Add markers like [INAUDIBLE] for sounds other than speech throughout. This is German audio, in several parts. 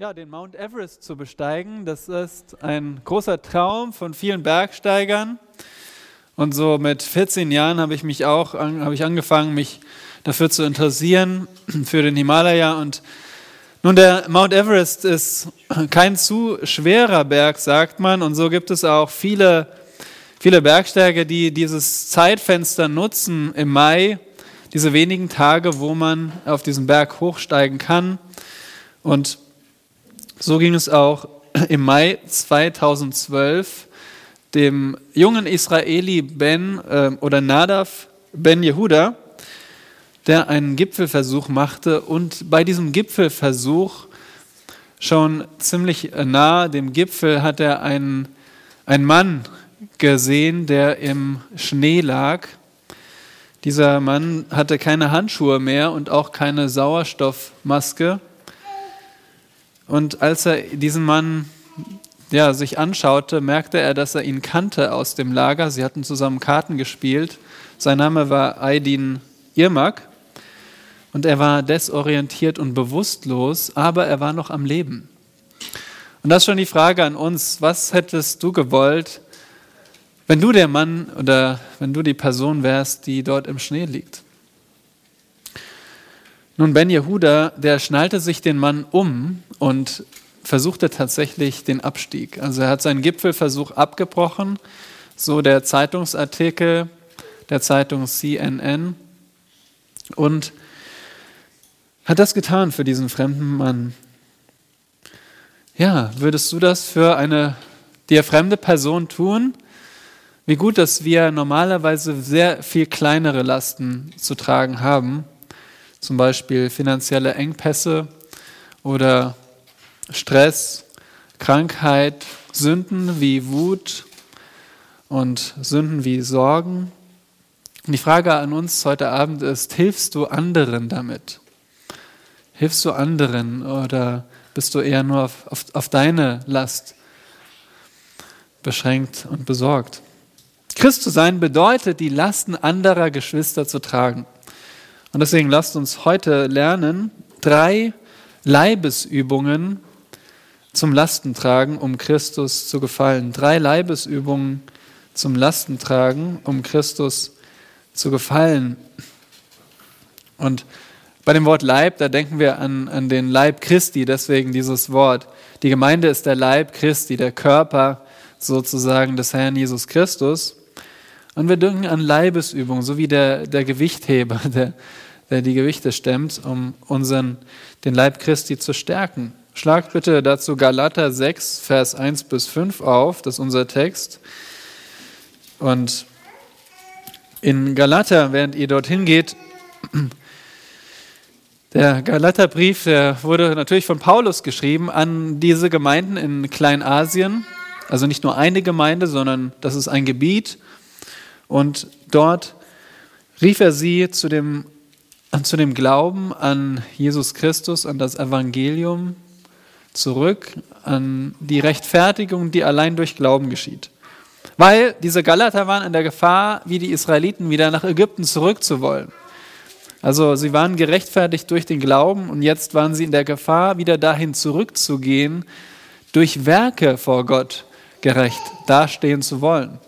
Ja, den Mount Everest zu besteigen, das ist ein großer Traum von vielen Bergsteigern. Und so mit 14 Jahren habe ich mich auch habe ich angefangen, mich dafür zu interessieren [CLEARS THROAT] für den Himalaya. Und nun der Mount Everest ist kein zu schwerer Berg, sagt man. Und so gibt es auch viele viele Bergsteiger, die dieses Zeitfenster nutzen im Mai, diese wenigen Tage, wo man auf diesen Berg hochsteigen kann. Und so ging es auch im Mai 2012 dem jungen Israeli Ben äh, oder Nadav Ben Yehuda, der einen Gipfelversuch machte und bei diesem Gipfelversuch schon ziemlich nah dem Gipfel hat er einen, einen Mann gesehen, der im Schnee lag. Dieser Mann hatte keine Handschuhe mehr und auch keine Sauerstoffmaske. Und als er diesen Mann ja, sich anschaute, merkte er, dass er ihn kannte aus dem Lager. Sie hatten zusammen Karten gespielt. Sein Name war Aydin Irmak. Und er war desorientiert und bewusstlos, aber er war noch am Leben. Und das ist schon die Frage an uns, was hättest du gewollt, wenn du der Mann oder wenn du die Person wärst, die dort im Schnee liegt? Nun, Ben Jehuda, der schnallte sich den Mann um und versuchte tatsächlich den Abstieg. Also er hat seinen Gipfelversuch abgebrochen, so der Zeitungsartikel der Zeitung CNN, und hat das getan für diesen fremden Mann. Ja, würdest du das für eine dir fremde Person tun? Wie gut, dass wir normalerweise sehr viel kleinere Lasten zu tragen haben zum Beispiel finanzielle Engpässe oder Stress, Krankheit, Sünden wie Wut und Sünden wie Sorgen. Und die Frage an uns heute Abend ist, hilfst du anderen damit? Hilfst du anderen oder bist du eher nur auf, auf, auf deine Last beschränkt und besorgt? Christ zu sein bedeutet, die Lasten anderer Geschwister zu tragen. Und deswegen lasst uns heute lernen, drei Leibesübungen zum Lastentragen, um Christus zu gefallen. Drei Leibesübungen zum Lastentragen, um Christus zu gefallen. Und bei dem Wort Leib, da denken wir an, an den Leib Christi, deswegen dieses Wort. Die Gemeinde ist der Leib Christi, der Körper sozusagen des Herrn Jesus Christus. Und wir denken an Leibesübungen, so wie der, der Gewichtheber, [LAUGHS] der, der die Gewichte stemmt, um unseren, den Leib Christi zu stärken. Schlagt bitte dazu Galater 6, Vers 1 bis 5 auf, das ist unser Text. Und in Galater, während ihr dorthin geht, [CLEARS THROAT] der Galaterbrief, der wurde natürlich von Paulus geschrieben an diese Gemeinden in Kleinasien. Also nicht nur eine Gemeinde, sondern das ist ein Gebiet. Und dort rief er sie zu dem, zu dem Glauben an Jesus Christus, an das Evangelium zurück, an die Rechtfertigung, die allein durch Glauben geschieht. Weil diese Galater waren in der Gefahr, wie die Israeliten, wieder nach Ägypten zurückzuwollen. Also sie waren gerechtfertigt durch den Glauben und jetzt waren sie in der Gefahr, wieder dahin zurückzugehen, durch Werke vor Gott gerecht dastehen zu wollen.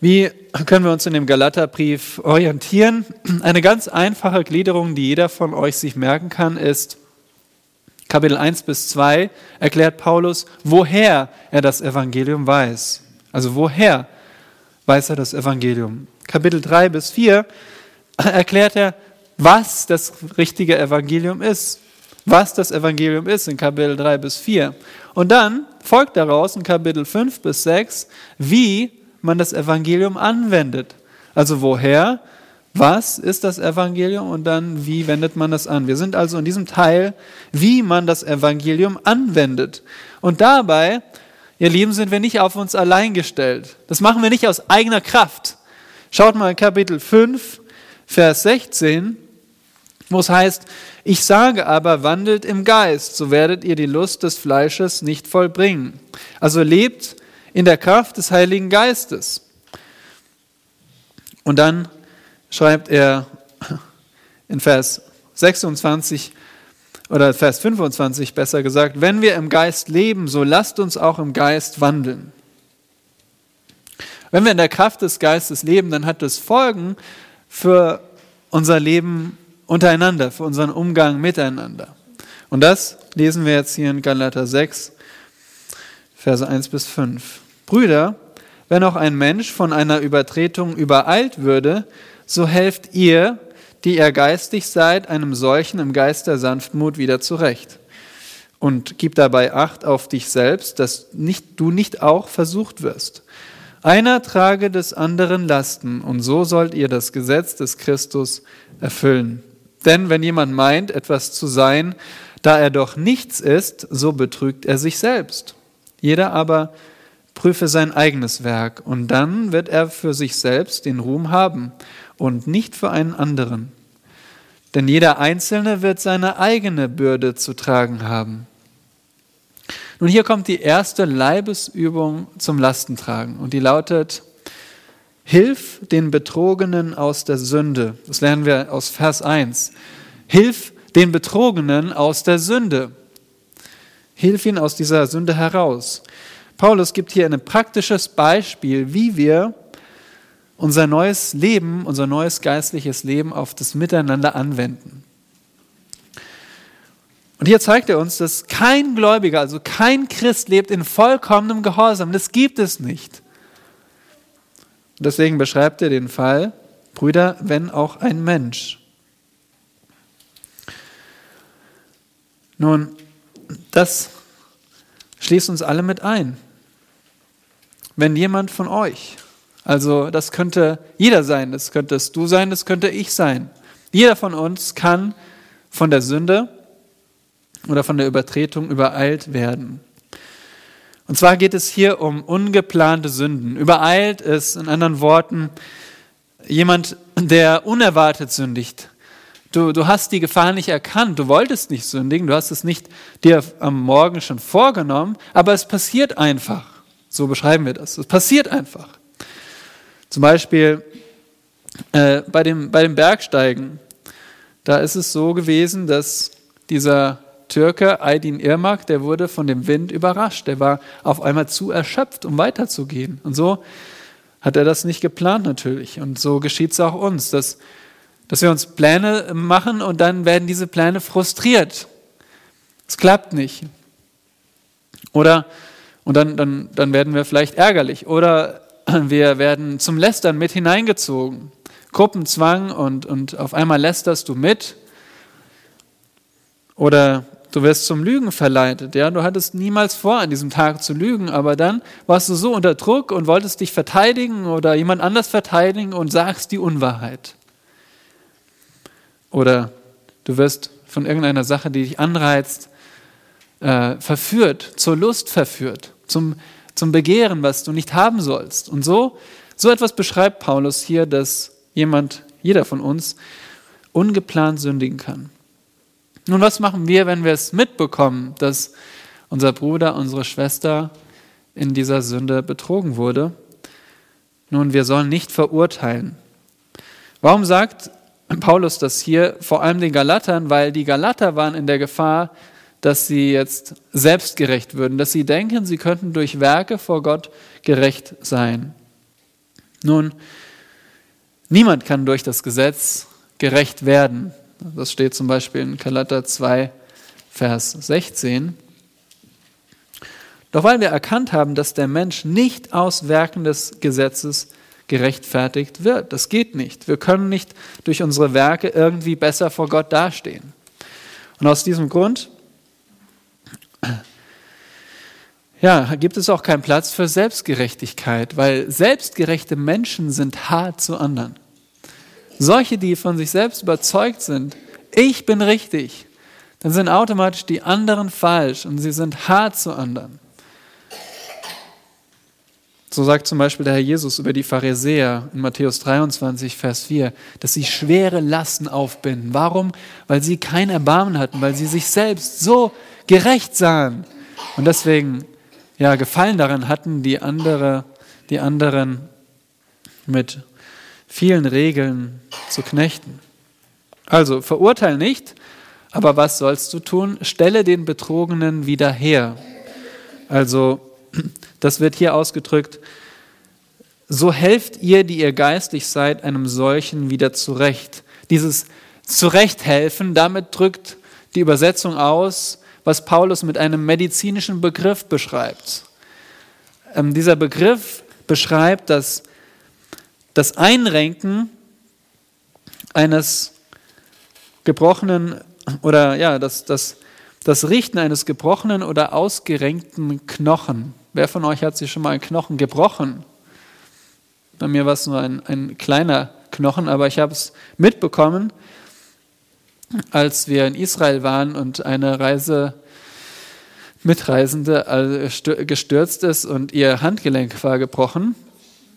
Wie können wir uns in dem Galaterbrief orientieren? Eine ganz einfache Gliederung, die jeder von euch sich merken kann, ist Kapitel 1 bis 2 erklärt Paulus, woher er das Evangelium weiß. Also woher weiß er das Evangelium? Kapitel 3 bis 4 erklärt er, was das richtige Evangelium ist. Was das Evangelium ist in Kapitel 3 bis 4. Und dann folgt daraus in Kapitel 5 bis 6, wie man das Evangelium anwendet. Also woher, was ist das Evangelium und dann wie wendet man das an. Wir sind also in diesem Teil, wie man das Evangelium anwendet. Und dabei, ihr Lieben, sind wir nicht auf uns allein gestellt. Das machen wir nicht aus eigener Kraft. Schaut mal in Kapitel 5, Vers 16, wo es heißt, ich sage aber, wandelt im Geist, so werdet ihr die Lust des Fleisches nicht vollbringen. Also lebt in der Kraft des Heiligen Geistes. Und dann schreibt er in Vers 26, oder Vers 25 besser gesagt, wenn wir im Geist leben, so lasst uns auch im Geist wandeln. Wenn wir in der Kraft des Geistes leben, dann hat das Folgen für unser Leben untereinander, für unseren Umgang miteinander. Und das lesen wir jetzt hier in Galater 6, Verse 1 bis 5. Brüder, wenn auch ein Mensch von einer Übertretung übereilt würde, so helft ihr, die ihr geistig seid, einem solchen im Geist der Sanftmut wieder zurecht. Und gib dabei Acht auf dich selbst, dass nicht, du nicht auch versucht wirst. Einer trage des anderen Lasten, und so sollt ihr das Gesetz des Christus erfüllen. Denn wenn jemand meint, etwas zu sein, da er doch nichts ist, so betrügt er sich selbst. Jeder aber prüfe sein eigenes Werk, und dann wird er für sich selbst den Ruhm haben und nicht für einen anderen. Denn jeder Einzelne wird seine eigene Bürde zu tragen haben. Nun, hier kommt die erste Leibesübung zum Lastentragen und die lautet, Hilf den Betrogenen aus der Sünde. Das lernen wir aus Vers 1. Hilf den Betrogenen aus der Sünde. Hilf ihn aus dieser Sünde heraus. Paulus gibt hier ein praktisches Beispiel, wie wir unser neues Leben, unser neues geistliches Leben auf das Miteinander anwenden. Und hier zeigt er uns, dass kein Gläubiger, also kein Christ lebt in vollkommenem Gehorsam. Das gibt es nicht. Und deswegen beschreibt er den Fall, Brüder, wenn auch ein Mensch. Nun, das schließt uns alle mit ein. Wenn jemand von euch also das könnte jeder sein, das könntest du sein, das könnte ich sein. Jeder von uns kann von der Sünde oder von der Übertretung übereilt werden. Und zwar geht es hier um ungeplante Sünden. Übereilt ist in anderen Worten jemand, der unerwartet sündigt. Du, du hast die Gefahr nicht erkannt, du wolltest nicht sündigen, du hast es nicht dir am Morgen schon vorgenommen, aber es passiert einfach. So beschreiben wir das. Es passiert einfach. Zum Beispiel äh, bei, dem, bei dem Bergsteigen, da ist es so gewesen, dass dieser Türke Aydin Irmak, der wurde von dem Wind überrascht. Der war auf einmal zu erschöpft, um weiterzugehen. Und so hat er das nicht geplant natürlich. Und so geschieht es auch uns, dass, dass wir uns Pläne machen und dann werden diese Pläne frustriert. Es klappt nicht. Oder, und dann, dann, dann werden wir vielleicht ärgerlich. Oder [CLEARS THROAT] wir werden zum Lästern mit hineingezogen. Gruppenzwang und, und auf einmal lästerst du mit. Oder du wirst zum Lügen verleitet. Ja? Du hattest niemals vor, an diesem Tag zu lügen, aber dann warst du so unter Druck und wolltest dich verteidigen oder jemand anders verteidigen und sagst die Unwahrheit. Oder du wirst von irgendeiner Sache, die dich anreizt, äh, verführt, zur Lust verführt, zum zum Begehren, was du nicht haben sollst. Und so, so etwas beschreibt Paulus hier, dass jemand, jeder von uns, ungeplant sündigen kann. Nun, was machen wir, wenn wir es mitbekommen, dass unser Bruder, unsere Schwester in dieser Sünde betrogen wurde? Nun, wir sollen nicht verurteilen. Warum sagt Paulus das hier vor allem den Galatern? Weil die Galater waren in der Gefahr, dass sie jetzt selbstgerecht würden, dass sie denken, sie könnten durch Werke vor Gott gerecht sein. Nun, niemand kann durch das Gesetz gerecht werden. Das steht zum Beispiel in Galater 2, Vers 16. Doch weil wir erkannt haben, dass der Mensch nicht aus Werken des Gesetzes gerechtfertigt wird, das geht nicht. Wir können nicht durch unsere Werke irgendwie besser vor Gott dastehen. Und aus diesem Grund ja, gibt es auch keinen Platz für Selbstgerechtigkeit, weil selbstgerechte Menschen sind hart zu anderen. Solche, die von sich selbst überzeugt sind, ich bin richtig, dann sind automatisch die anderen falsch und sie sind hart zu anderen. So sagt zum Beispiel der Herr Jesus über die Pharisäer in Matthäus 23, Vers 4, dass sie schwere Lasten aufbinden. Warum? Weil sie kein Erbarmen hatten, weil sie sich selbst so gerecht sahen und deswegen ja, Gefallen daran hatten, die, andere, die anderen mit vielen Regeln zu knechten. Also verurteil nicht, Aber was sollst du tun? Stelle den Betrogenen wieder her. Also, das wird hier ausgedrückt, so helft ihr, die ihr geistlich seid, einem solchen wieder zurecht. Dieses Zurechthelfen, damit drückt die Übersetzung aus, was Paulus mit einem medizinischen Begriff beschreibt. Ähm, dieser Begriff beschreibt das, das Einrenken eines gebrochenen oder ja, das, das, das Richten eines gebrochenen oder ausgerenkten Knochen. Wer von euch hat sich schon mal einen Knochen gebrochen? Bei mir war es nur ein, ein kleiner Knochen, aber ich habe es mitbekommen, als wir in Israel waren und eine Reise Mitreisende äh, gestürzt ist und ihr Handgelenk war gebrochen.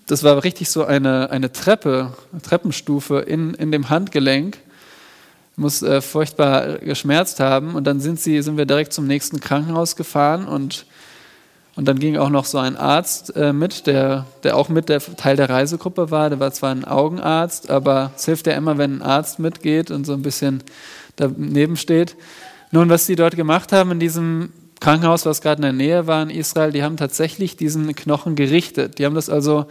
Das war richtig so eine, eine Treppe, eine Treppenstufe in, in dem Handgelenk. Muss äh, furchtbar geschmerzt haben. Und dann sind, sie, sind wir direkt zum nächsten Krankenhaus gefahren und und dann ging auch noch so ein Arzt äh, mit, der, der auch mit der Teil der Reisegruppe war. Der war zwar ein Augenarzt, aber es hilft ja immer, wenn ein Arzt mitgeht und so ein bisschen daneben steht. Nun, was sie dort gemacht haben in diesem Krankenhaus, was gerade in der Nähe war in Israel, die haben tatsächlich diesen Knochen gerichtet. Die haben das also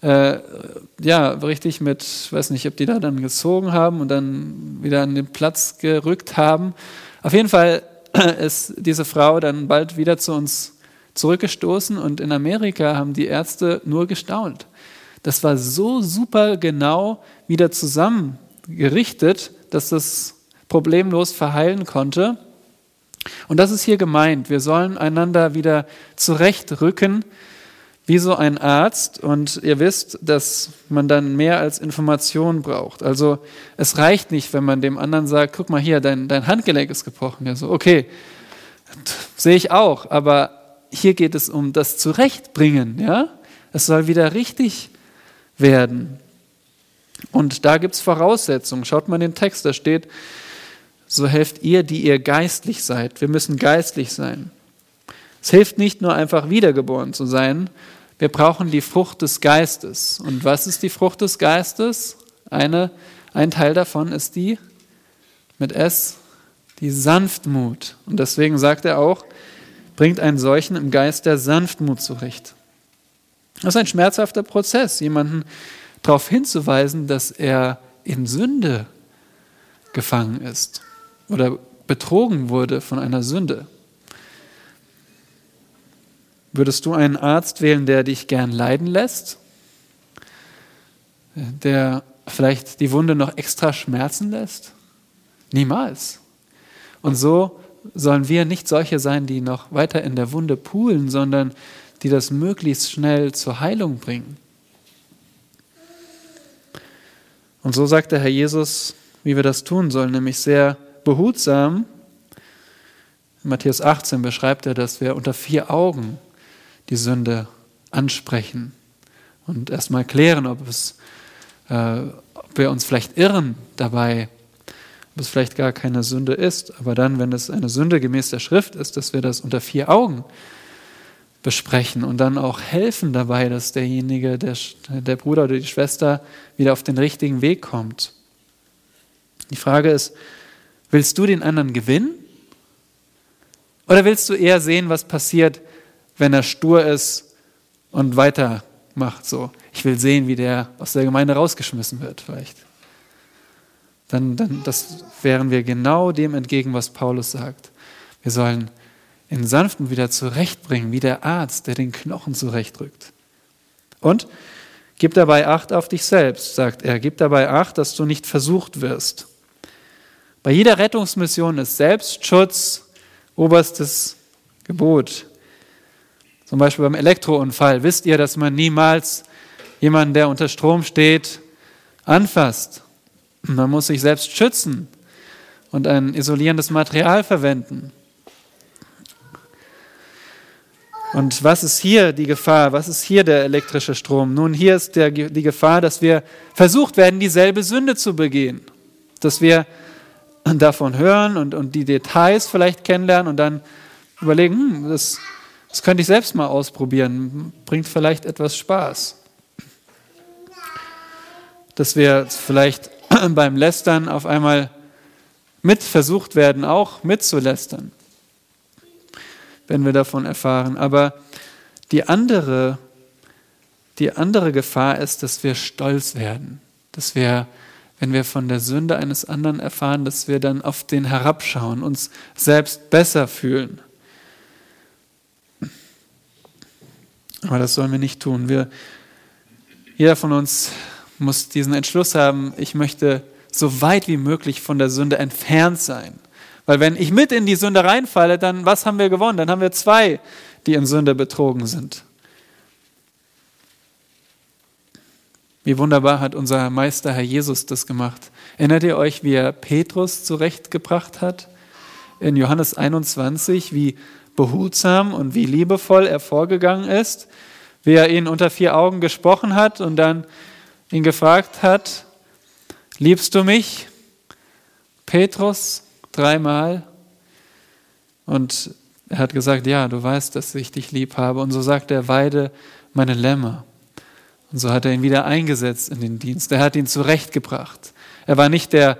äh, ja richtig mit, weiß nicht, ob die da dann gezogen haben und dann wieder an den Platz gerückt haben. Auf jeden Fall ist diese Frau dann bald wieder zu uns zurückgestoßen und in Amerika haben die Ärzte nur gestaunt. Das war so super genau wieder zusammengerichtet, dass das problemlos verheilen konnte. Und das ist hier gemeint. Wir sollen einander wieder zurechtrücken, wie so ein Arzt. Und ihr wisst, dass man dann mehr als Information braucht. Also es reicht nicht, wenn man dem anderen sagt, guck mal hier, dein, dein Handgelenk ist gebrochen. Ja, so, okay, sehe ich auch, aber hier geht es um das Zurechtbringen. Ja? Es soll wieder richtig werden. Und da gibt es Voraussetzungen. Schaut mal den Text, da steht, so helft ihr, die ihr geistlich seid. Wir müssen geistlich sein. Es hilft nicht nur einfach wiedergeboren zu sein, wir brauchen die Frucht des Geistes. Und was ist die Frucht des Geistes? Eine, ein Teil davon ist die mit S, die Sanftmut. Und deswegen sagt er auch, bringt einen solchen im Geist der Sanftmut zurecht. Das ist ein schmerzhafter Prozess, jemanden darauf hinzuweisen, dass er in Sünde gefangen ist oder betrogen wurde von einer Sünde. Würdest du einen Arzt wählen, der dich gern leiden lässt? Der vielleicht die Wunde noch extra schmerzen lässt? Niemals. Und so sollen wir nicht solche sein, die noch weiter in der Wunde poolen, sondern die das möglichst schnell zur Heilung bringen. Und so sagt der Herr Jesus, wie wir das tun sollen, nämlich sehr behutsam. In Matthäus 18 beschreibt er, dass wir unter vier Augen die Sünde ansprechen und erstmal klären, ob, es, äh, ob wir uns vielleicht irren dabei, ob es vielleicht gar keine Sünde ist, aber dann, wenn es eine Sünde gemäß der Schrift ist, dass wir das unter vier Augen besprechen und dann auch helfen dabei, dass derjenige, der, der Bruder oder die Schwester wieder auf den richtigen Weg kommt. Die Frage ist, willst du den anderen gewinnen? Oder willst du eher sehen, was passiert, wenn er stur ist und weitermacht so? Ich will sehen, wie der aus der Gemeinde rausgeschmissen wird vielleicht dann, dann das wären wir genau dem entgegen, was Paulus sagt. Wir sollen in Sanften wieder zurechtbringen, wie der Arzt, der den Knochen zurechtrückt. Und gib dabei Acht auf dich selbst, sagt er. Gib dabei Acht, dass du nicht versucht wirst. Bei jeder Rettungsmission ist Selbstschutz oberstes Gebot. Zum Beispiel beim Elektrounfall. Wisst ihr, dass man niemals jemanden, der unter Strom steht, anfasst? Man muss sich selbst schützen und ein isolierendes Material verwenden. Und was ist hier die Gefahr? Was ist hier der elektrische Strom? Nun, hier ist der, die Gefahr, dass wir versucht werden, dieselbe Sünde zu begehen. Dass wir davon hören und, und die Details vielleicht kennenlernen und dann überlegen, hm, das, das könnte ich selbst mal ausprobieren, bringt vielleicht etwas Spaß. Dass wir vielleicht [CLEARS THROAT] beim Lästern auf einmal mit versucht werden, auch mitzulästern, wenn wir davon erfahren. Aber die andere, die andere Gefahr ist, dass wir stolz werden, dass wir, wenn wir von der Sünde eines anderen erfahren, dass wir dann auf den herabschauen, uns selbst besser fühlen. Aber das sollen wir nicht tun. Wir, jeder von uns muss diesen Entschluss haben, ich möchte so weit wie möglich von der Sünde entfernt sein. Weil wenn ich mit in die Sünde reinfalle, dann was haben wir gewonnen? Dann haben wir zwei, die in Sünde betrogen sind. Wie wunderbar hat unser Meister Herr Jesus das gemacht. Erinnert ihr euch, wie er Petrus zurechtgebracht hat? In Johannes 21, wie behutsam und wie liebevoll er vorgegangen ist, wie er ihn unter vier Augen gesprochen hat und dann ihn gefragt hat, liebst du mich? Petrus dreimal. Und er hat gesagt, ja, du weißt, dass ich dich lieb habe. Und so sagt er, weide meine Lämmer. Und so hat er ihn wieder eingesetzt in den Dienst. Er hat ihn zurechtgebracht. Er war nicht der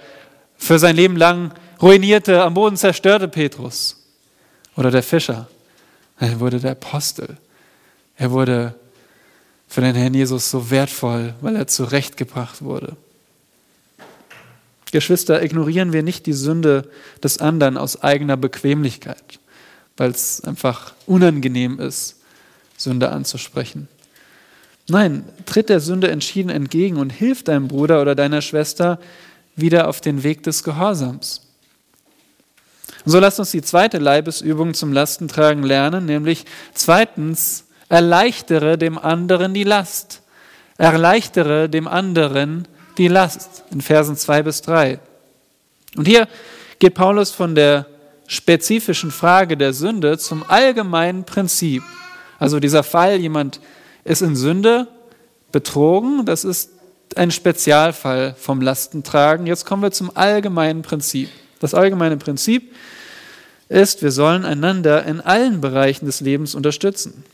für sein Leben lang ruinierte, am Boden zerstörte Petrus oder der Fischer. Er wurde der Apostel. Er wurde für den Herrn Jesus so wertvoll, weil er zurechtgebracht wurde. Geschwister, ignorieren wir nicht die Sünde des anderen aus eigener Bequemlichkeit, weil es einfach unangenehm ist, Sünde anzusprechen. Nein, tritt der Sünde entschieden entgegen und hilf deinem Bruder oder deiner Schwester wieder auf den Weg des Gehorsams. Und so lasst uns die zweite Leibesübung zum Lastentragen lernen, nämlich zweitens, erleichtere dem anderen die Last. Erleichtere dem anderen die Last. In Versen 2 bis 3. Und hier geht Paulus von der spezifischen Frage der Sünde zum allgemeinen Prinzip. Also dieser Fall, jemand ist in Sünde betrogen, das ist ein Spezialfall vom Lastentragen. Jetzt kommen wir zum allgemeinen Prinzip. Das allgemeine Prinzip ist, wir sollen einander in allen Bereichen des Lebens unterstützen.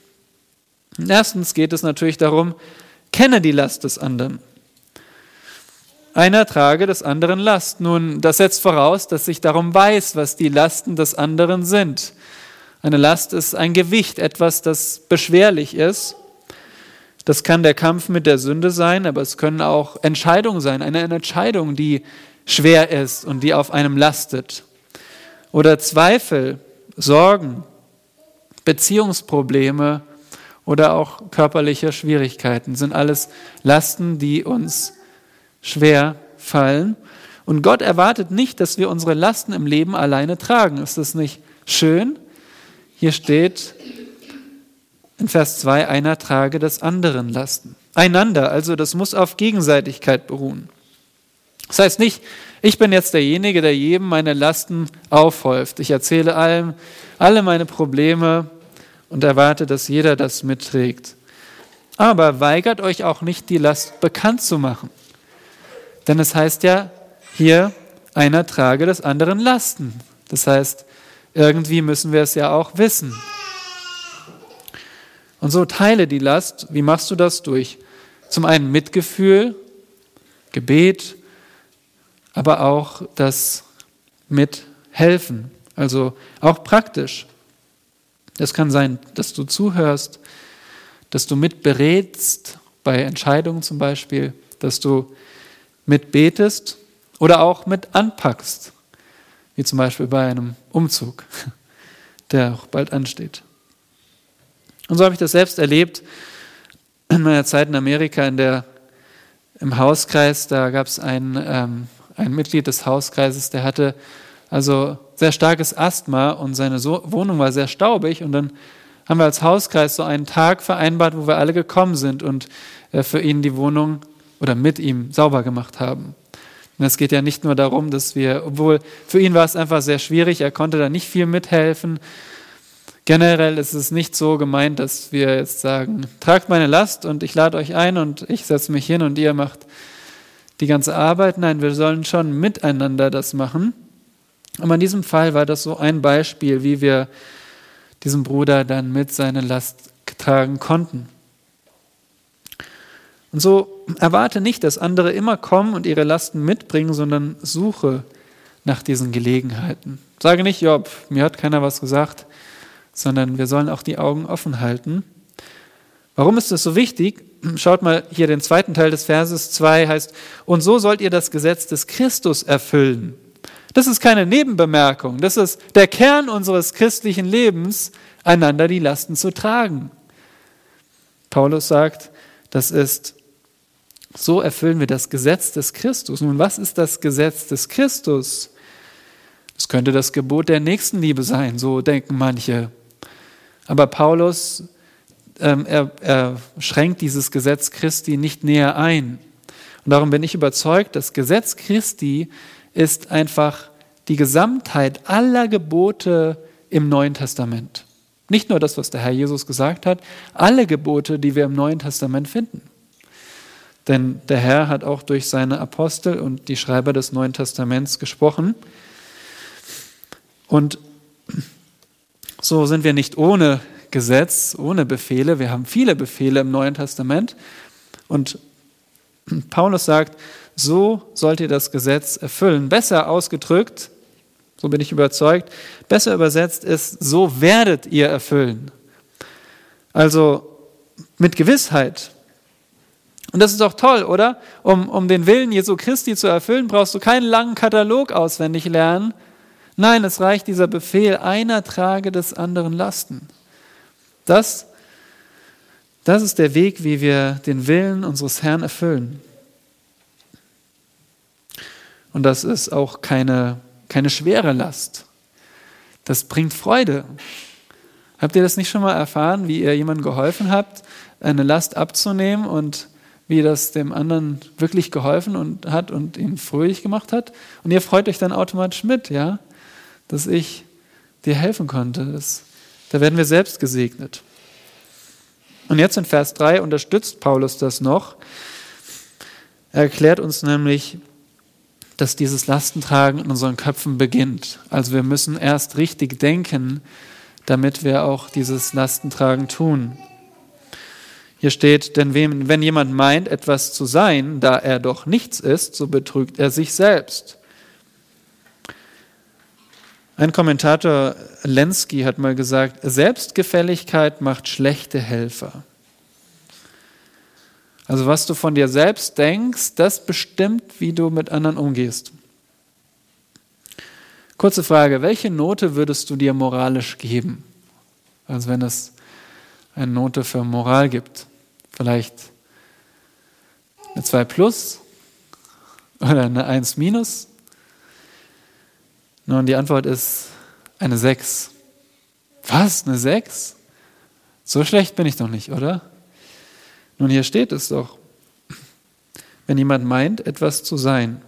Erstens geht es natürlich darum, kenne die Last des anderen. Einer trage des anderen Last. Nun, das setzt voraus, dass ich darum weiß, was die Lasten des anderen sind. Eine Last ist ein Gewicht, etwas, das beschwerlich ist. Das kann der Kampf mit der Sünde sein, aber es können auch Entscheidungen sein. Eine Entscheidung, die schwer ist und die auf einem lastet. Oder Zweifel, Sorgen, Beziehungsprobleme oder auch körperliche Schwierigkeiten sind alles Lasten, die uns schwer fallen. Und Gott erwartet nicht, dass wir unsere Lasten im Leben alleine tragen. Ist das nicht schön? Hier steht in Vers 2, einer trage des anderen Lasten. Einander, also das muss auf Gegenseitigkeit beruhen. Das heißt nicht, ich bin jetzt derjenige, der jedem meine Lasten aufhäuft. Ich erzähle allem alle meine Probleme und erwarte, dass jeder das mitträgt. Aber weigert euch auch nicht, die Last bekannt zu machen. Denn es heißt ja hier, einer trage des anderen Lasten. Das heißt, irgendwie müssen wir es ja auch wissen. Und so teile die Last. Wie machst du das? Durch zum einen Mitgefühl, Gebet, aber auch das Mithelfen. Also auch praktisch. Es kann sein, dass du zuhörst, dass du mitberätst bei Entscheidungen zum Beispiel, dass du mitbetest oder auch mit anpackst, wie zum Beispiel bei einem Umzug, [LAUGHS] der auch bald ansteht. Und so habe ich das selbst erlebt in meiner Zeit in Amerika in der, im Hauskreis. Da gab es ein, ähm, ein Mitglied des Hauskreises, der hatte also sehr starkes Asthma und seine so Wohnung war sehr staubig. Und dann haben wir als Hauskreis so einen Tag vereinbart, wo wir alle gekommen sind und äh, für ihn die Wohnung oder mit ihm sauber gemacht haben. Und es geht ja nicht nur darum, dass wir, obwohl für ihn war es einfach sehr schwierig, er konnte da nicht viel mithelfen. Generell ist es nicht so gemeint, dass wir jetzt sagen, tragt meine Last und ich lade euch ein und ich setze mich hin und ihr macht die ganze Arbeit. Nein, wir sollen schon miteinander das machen. Aber in diesem Fall war das so ein Beispiel, wie wir diesen Bruder dann mit seiner Last tragen konnten. Und so erwarte nicht, dass andere immer kommen und ihre Lasten mitbringen, sondern suche nach diesen Gelegenheiten. Sage nicht, ja, mir hat keiner was gesagt, sondern wir sollen auch die Augen offen halten. Warum ist das so wichtig? Schaut mal hier den zweiten Teil des Verses 2 heißt, und so sollt ihr das Gesetz des Christus erfüllen. Das ist keine Nebenbemerkung, das ist der Kern unseres christlichen Lebens, einander die Lasten zu tragen. Paulus sagt, das ist, so erfüllen wir das Gesetz des Christus. Nun, was ist das Gesetz des Christus? Es könnte das Gebot der Nächstenliebe sein, so denken manche. Aber Paulus ähm, er, er schränkt dieses Gesetz Christi nicht näher ein. Und darum bin ich überzeugt, das Gesetz Christi ist einfach die Gesamtheit aller Gebote im Neuen Testament. Nicht nur das, was der Herr Jesus gesagt hat, alle Gebote, die wir im Neuen Testament finden. Denn der Herr hat auch durch seine Apostel und die Schreiber des Neuen Testaments gesprochen. Und so sind wir nicht ohne Gesetz, ohne Befehle. Wir haben viele Befehle im Neuen Testament. Und Paulus sagt, so sollt ihr das Gesetz erfüllen. Besser ausgedrückt, so bin ich überzeugt, besser übersetzt ist, so werdet ihr erfüllen. Also mit Gewissheit. Und das ist doch toll, oder? Um, um den Willen Jesu Christi zu erfüllen, brauchst du keinen langen Katalog auswendig lernen. Nein, es reicht dieser Befehl, einer trage des anderen Lasten. Das, das ist der Weg, wie wir den Willen unseres Herrn erfüllen. Und das ist auch keine, keine schwere Last. Das bringt Freude. Habt ihr das nicht schon mal erfahren, wie ihr jemandem geholfen habt, eine Last abzunehmen und wie das dem anderen wirklich geholfen und hat und ihn fröhlich gemacht hat? Und ihr freut euch dann automatisch mit, ja, dass ich dir helfen konnte. Das da werden wir selbst gesegnet. Und jetzt in Vers 3 unterstützt Paulus das noch. Er erklärt uns nämlich, dass dieses Lastentragen in unseren Köpfen beginnt. Also wir müssen erst richtig denken, damit wir auch dieses Lastentragen tun. Hier steht, denn wenn jemand meint, etwas zu sein, da er doch nichts ist, so betrügt er sich selbst. Ein Kommentator Lenski hat mal gesagt, Selbstgefälligkeit macht schlechte Helfer. Also was du von dir selbst denkst, das bestimmt, wie du mit anderen umgehst. Kurze Frage, welche Note würdest du dir moralisch geben? Also wenn es eine Note für Moral gibt. Vielleicht eine 2 plus oder eine 1 minus nun, die Antwort ist eine 6. Was? Eine 6? So schlecht bin ich doch nicht, oder? Nun, hier steht es doch. Wenn jemand meint, etwas zu sein,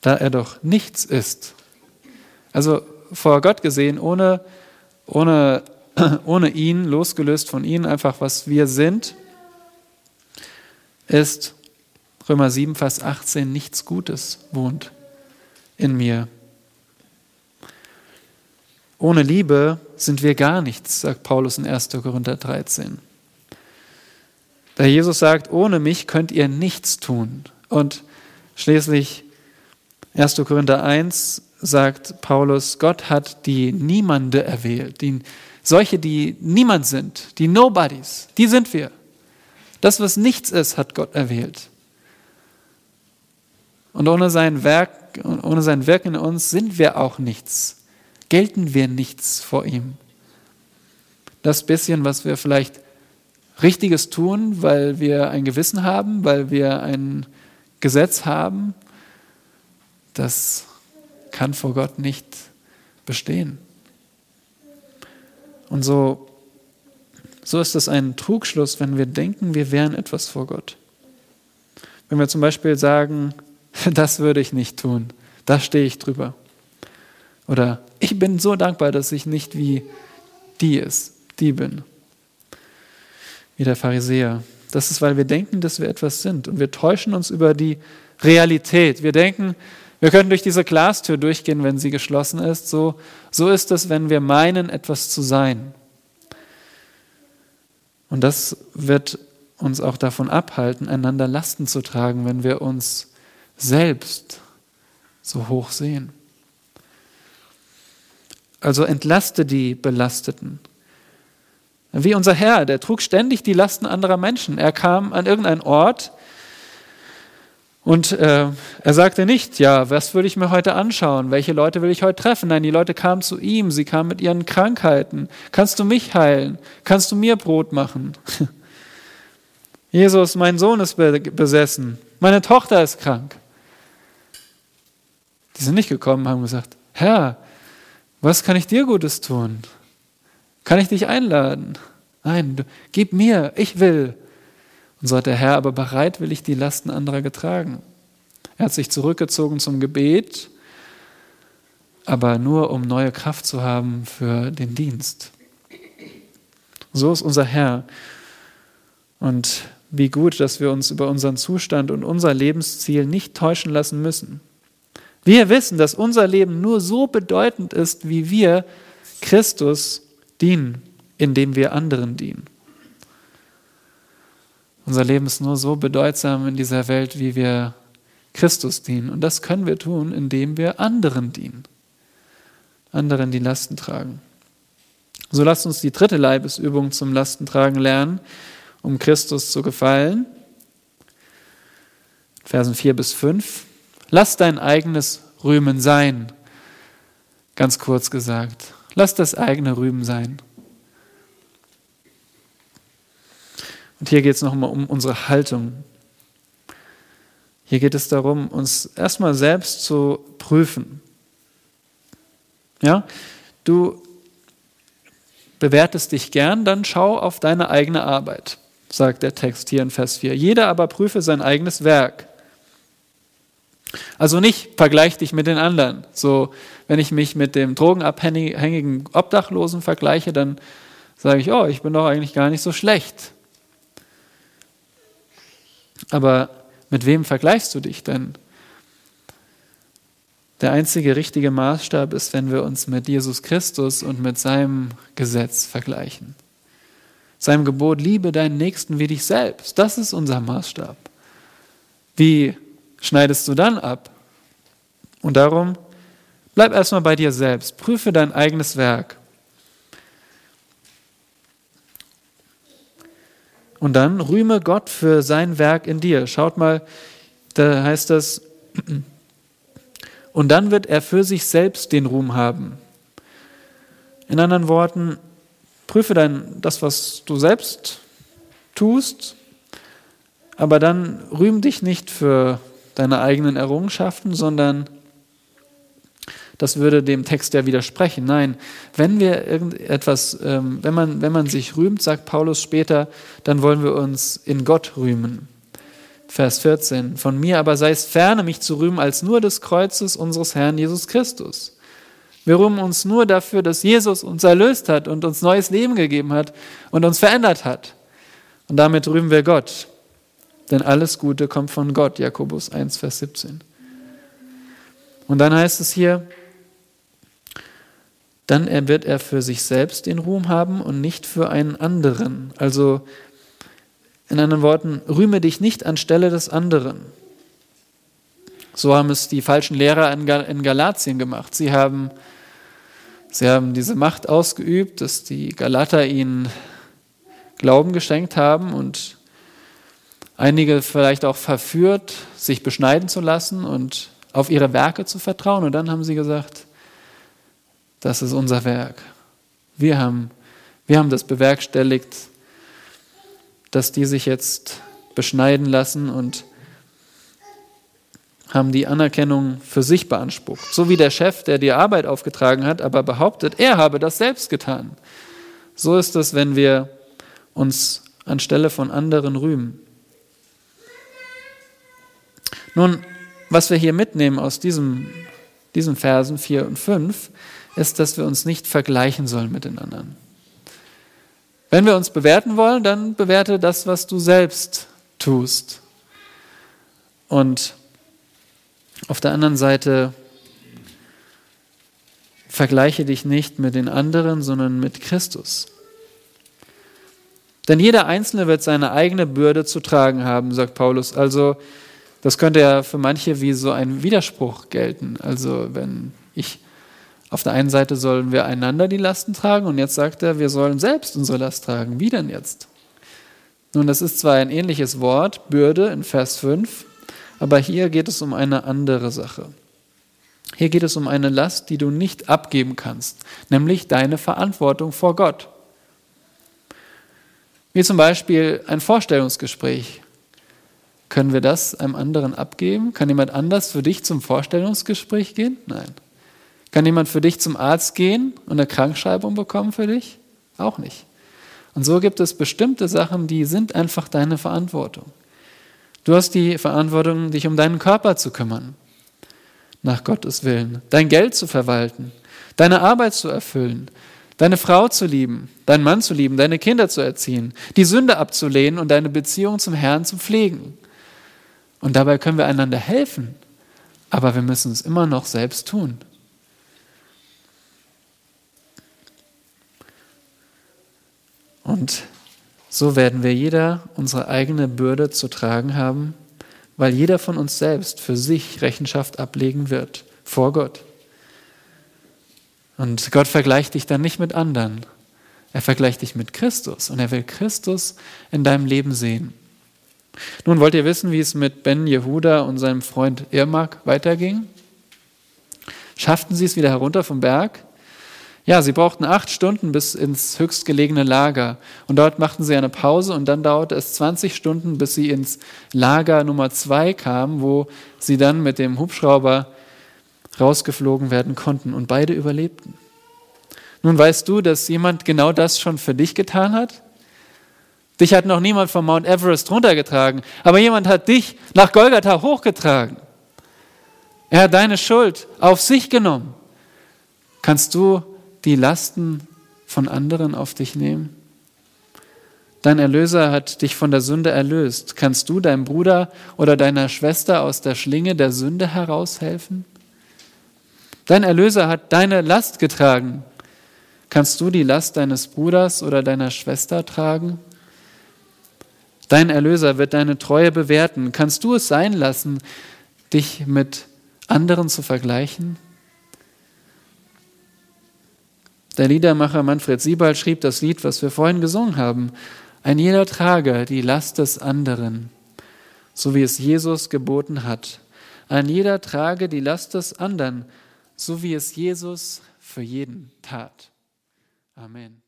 da er doch nichts ist. Also vor Gott gesehen, ohne, ohne, [CLEARS THROAT] ohne ihn, losgelöst von ihm, einfach was wir sind, ist Römer 7, Vers 18, nichts Gutes wohnt in mir. Ohne Liebe sind wir gar nichts, sagt Paulus in 1. Korinther 13. Da Jesus sagt, ohne mich könnt ihr nichts tun. Und schließlich 1. Korinther 1 sagt Paulus, Gott hat die Niemande erwählt, die, solche, die niemand sind, die Nobodies, die sind wir. Das, was nichts ist, hat Gott erwählt. Und ohne sein Werk, ohne sein Wirken in uns sind wir auch nichts gelten wir nichts vor ihm. Das bisschen, was wir vielleicht Richtiges tun, weil wir ein Gewissen haben, weil wir ein Gesetz haben, das kann vor Gott nicht bestehen. Und so, so ist es ein Trugschluss, wenn wir denken, wir wären etwas vor Gott. Wenn wir zum Beispiel sagen, [LAUGHS] das würde ich nicht tun, da stehe ich drüber. Oder ich bin so dankbar, dass ich nicht wie die ist, die bin. Wie der Pharisäer. Das ist, weil wir denken, dass wir etwas sind. Und wir täuschen uns über die Realität. Wir denken, wir können durch diese Glastür durchgehen, wenn sie geschlossen ist. So, so ist es, wenn wir meinen, etwas zu sein. Und das wird uns auch davon abhalten, einander Lasten zu tragen, wenn wir uns selbst so hoch sehen. Also entlaste die Belasteten. Wie unser Herr, der trug ständig die Lasten anderer Menschen. Er kam an irgendeinen Ort und äh, er sagte nicht, ja, was würde ich mir heute anschauen? Welche Leute will ich heute treffen? Nein, die Leute kamen zu ihm, sie kamen mit ihren Krankheiten. Kannst du mich heilen? Kannst du mir Brot machen? [LAUGHS] Jesus, mein Sohn ist besessen. Meine Tochter ist krank. Die sind nicht gekommen, haben gesagt, Herr, was kann ich dir Gutes tun? Kann ich dich einladen? Nein, gib mir, ich will. Und so hat der Herr aber bereitwillig die Lasten anderer getragen. Er hat sich zurückgezogen zum Gebet, aber nur um neue Kraft zu haben für den Dienst. So ist unser Herr. Und wie gut, dass wir uns über unseren Zustand und unser Lebensziel nicht täuschen lassen müssen. Wir wissen, dass unser Leben nur so bedeutend ist, wie wir Christus dienen, indem wir anderen dienen. Unser Leben ist nur so bedeutsam in dieser Welt, wie wir Christus dienen. Und das können wir tun, indem wir anderen dienen. Anderen die Lasten tragen. So lasst uns die dritte Leibesübung zum Lastentragen lernen, um Christus zu gefallen. Versen 4 bis 5. Lass dein eigenes Rühmen sein. Ganz kurz gesagt. Lass das eigene Rühmen sein. Und hier geht es nochmal um unsere Haltung. Hier geht es darum, uns erstmal selbst zu prüfen. Ja, du bewertest dich gern, dann schau auf deine eigene Arbeit, sagt der Text hier in Vers 4. Jeder aber prüfe sein eigenes Werk. Also nicht vergleich dich mit den anderen. So, wenn ich mich mit dem drogenabhängigen Obdachlosen vergleiche, dann sage ich, oh, ich bin doch eigentlich gar nicht so schlecht. Aber mit wem vergleichst du dich denn? Der einzige richtige Maßstab ist, wenn wir uns mit Jesus Christus und mit seinem Gesetz vergleichen. Seinem Gebot, liebe deinen Nächsten wie dich selbst. Das ist unser Maßstab. Wie schneidest du dann ab? Und darum, bleib erstmal bei dir selbst, prüfe dein eigenes Werk. Und dann rühme Gott für sein Werk in dir. Schaut mal, da heißt das, und dann wird er für sich selbst den Ruhm haben. In anderen Worten, prüfe dann das, was du selbst tust, aber dann rühm dich nicht für deine eigenen Errungenschaften, sondern das würde dem Text ja widersprechen. Nein, wenn wir irgendetwas, ähm, wenn, man, wenn man sich rühmt, sagt Paulus später, dann wollen wir uns in Gott rühmen. Vers 14. Von mir aber sei es ferne, mich zu rühmen, als nur des Kreuzes unseres Herrn Jesus Christus. Wir rühmen uns nur dafür, dass Jesus uns erlöst hat und uns neues Leben gegeben hat und uns verändert hat. Und damit rühmen wir Gott. Denn alles Gute kommt von Gott, Jakobus 1, Vers 17. Und dann heißt es hier, dann wird er für sich selbst den Ruhm haben und nicht für einen anderen. Also in anderen Worten, rühme dich nicht anstelle des anderen. So haben es die falschen Lehrer in Galatien gemacht. Sie haben, sie haben diese Macht ausgeübt, dass die Galater ihnen Glauben geschenkt haben und einige vielleicht auch verführt, sich beschneiden zu lassen und auf ihre Werke zu vertrauen. Und dann haben sie gesagt, das ist unser Werk. Wir haben, wir haben das bewerkstelligt, dass die sich jetzt beschneiden lassen und haben die Anerkennung für sich beansprucht. So wie der Chef, der die Arbeit aufgetragen hat, aber behauptet, er habe das selbst getan. So ist es, wenn wir uns anstelle von anderen rühmen. Nun, was wir hier mitnehmen aus diesem, diesen Versen 4 und 5, ist, dass wir uns nicht vergleichen sollen mit den anderen. Wenn wir uns bewerten wollen, dann bewerte das, was du selbst tust. Und auf der anderen Seite vergleiche dich nicht mit den anderen, sondern mit Christus. Denn jeder Einzelne wird seine eigene Bürde zu tragen haben, sagt Paulus. Also das könnte ja für manche wie so ein Widerspruch gelten. Also wenn ich Auf der einen Seite sollen wir einander die Lasten tragen und jetzt sagt er, wir sollen selbst unsere Last tragen. Wie denn jetzt? Nun, das ist zwar ein ähnliches Wort, Bürde in Vers 5, aber hier geht es um eine andere Sache. Hier geht es um eine Last, die du nicht abgeben kannst, nämlich deine Verantwortung vor Gott. Wie zum Beispiel ein Vorstellungsgespräch. Können wir das einem anderen abgeben? Kann jemand anders für dich zum Vorstellungsgespräch gehen? Nein. Kann jemand für dich zum Arzt gehen und eine Krankschreibung bekommen für dich? Auch nicht. Und so gibt es bestimmte Sachen, die sind einfach deine Verantwortung. Du hast die Verantwortung, dich um deinen Körper zu kümmern, nach Gottes Willen, dein Geld zu verwalten, deine Arbeit zu erfüllen, deine Frau zu lieben, deinen Mann zu lieben, deine Kinder zu erziehen, die Sünde abzulehnen und deine Beziehung zum Herrn zu pflegen. Und dabei können wir einander helfen, aber wir müssen es immer noch selbst tun. Und so werden wir jeder unsere eigene Bürde zu tragen haben, weil jeder von uns selbst für sich Rechenschaft ablegen wird vor Gott. Und Gott vergleicht dich dann nicht mit anderen. Er vergleicht dich mit Christus und er will Christus in deinem Leben sehen. Nun wollt ihr wissen, wie es mit Ben Jehuda und seinem Freund Irmak weiterging? Schafften sie es wieder herunter vom Berg? Ja, sie brauchten acht Stunden bis ins höchstgelegene Lager. Und dort machten sie eine Pause und dann dauerte es 20 Stunden, bis sie ins Lager Nummer zwei kamen, wo sie dann mit dem Hubschrauber rausgeflogen werden konnten. Und beide überlebten. Nun weißt du, dass jemand genau das schon für dich getan hat? Dich hat noch niemand vom Mount Everest runtergetragen, aber jemand hat dich nach Golgatha hochgetragen. Er hat deine Schuld auf sich genommen. Kannst du die Lasten von anderen auf dich nehmen? Dein Erlöser hat dich von der Sünde erlöst. Kannst du deinem Bruder oder deiner Schwester aus der Schlinge der Sünde heraushelfen? Dein Erlöser hat deine Last getragen. Kannst du die Last deines Bruders oder deiner Schwester tragen? Dein Erlöser wird deine Treue bewerten. Kannst du es sein lassen, dich mit anderen zu vergleichen? Der Liedermacher Manfred Siebald schrieb das Lied, was wir vorhin gesungen haben. Ein jeder trage die Last des anderen, so wie es Jesus geboten hat. Ein jeder trage die Last des anderen, so wie es Jesus für jeden tat. Amen.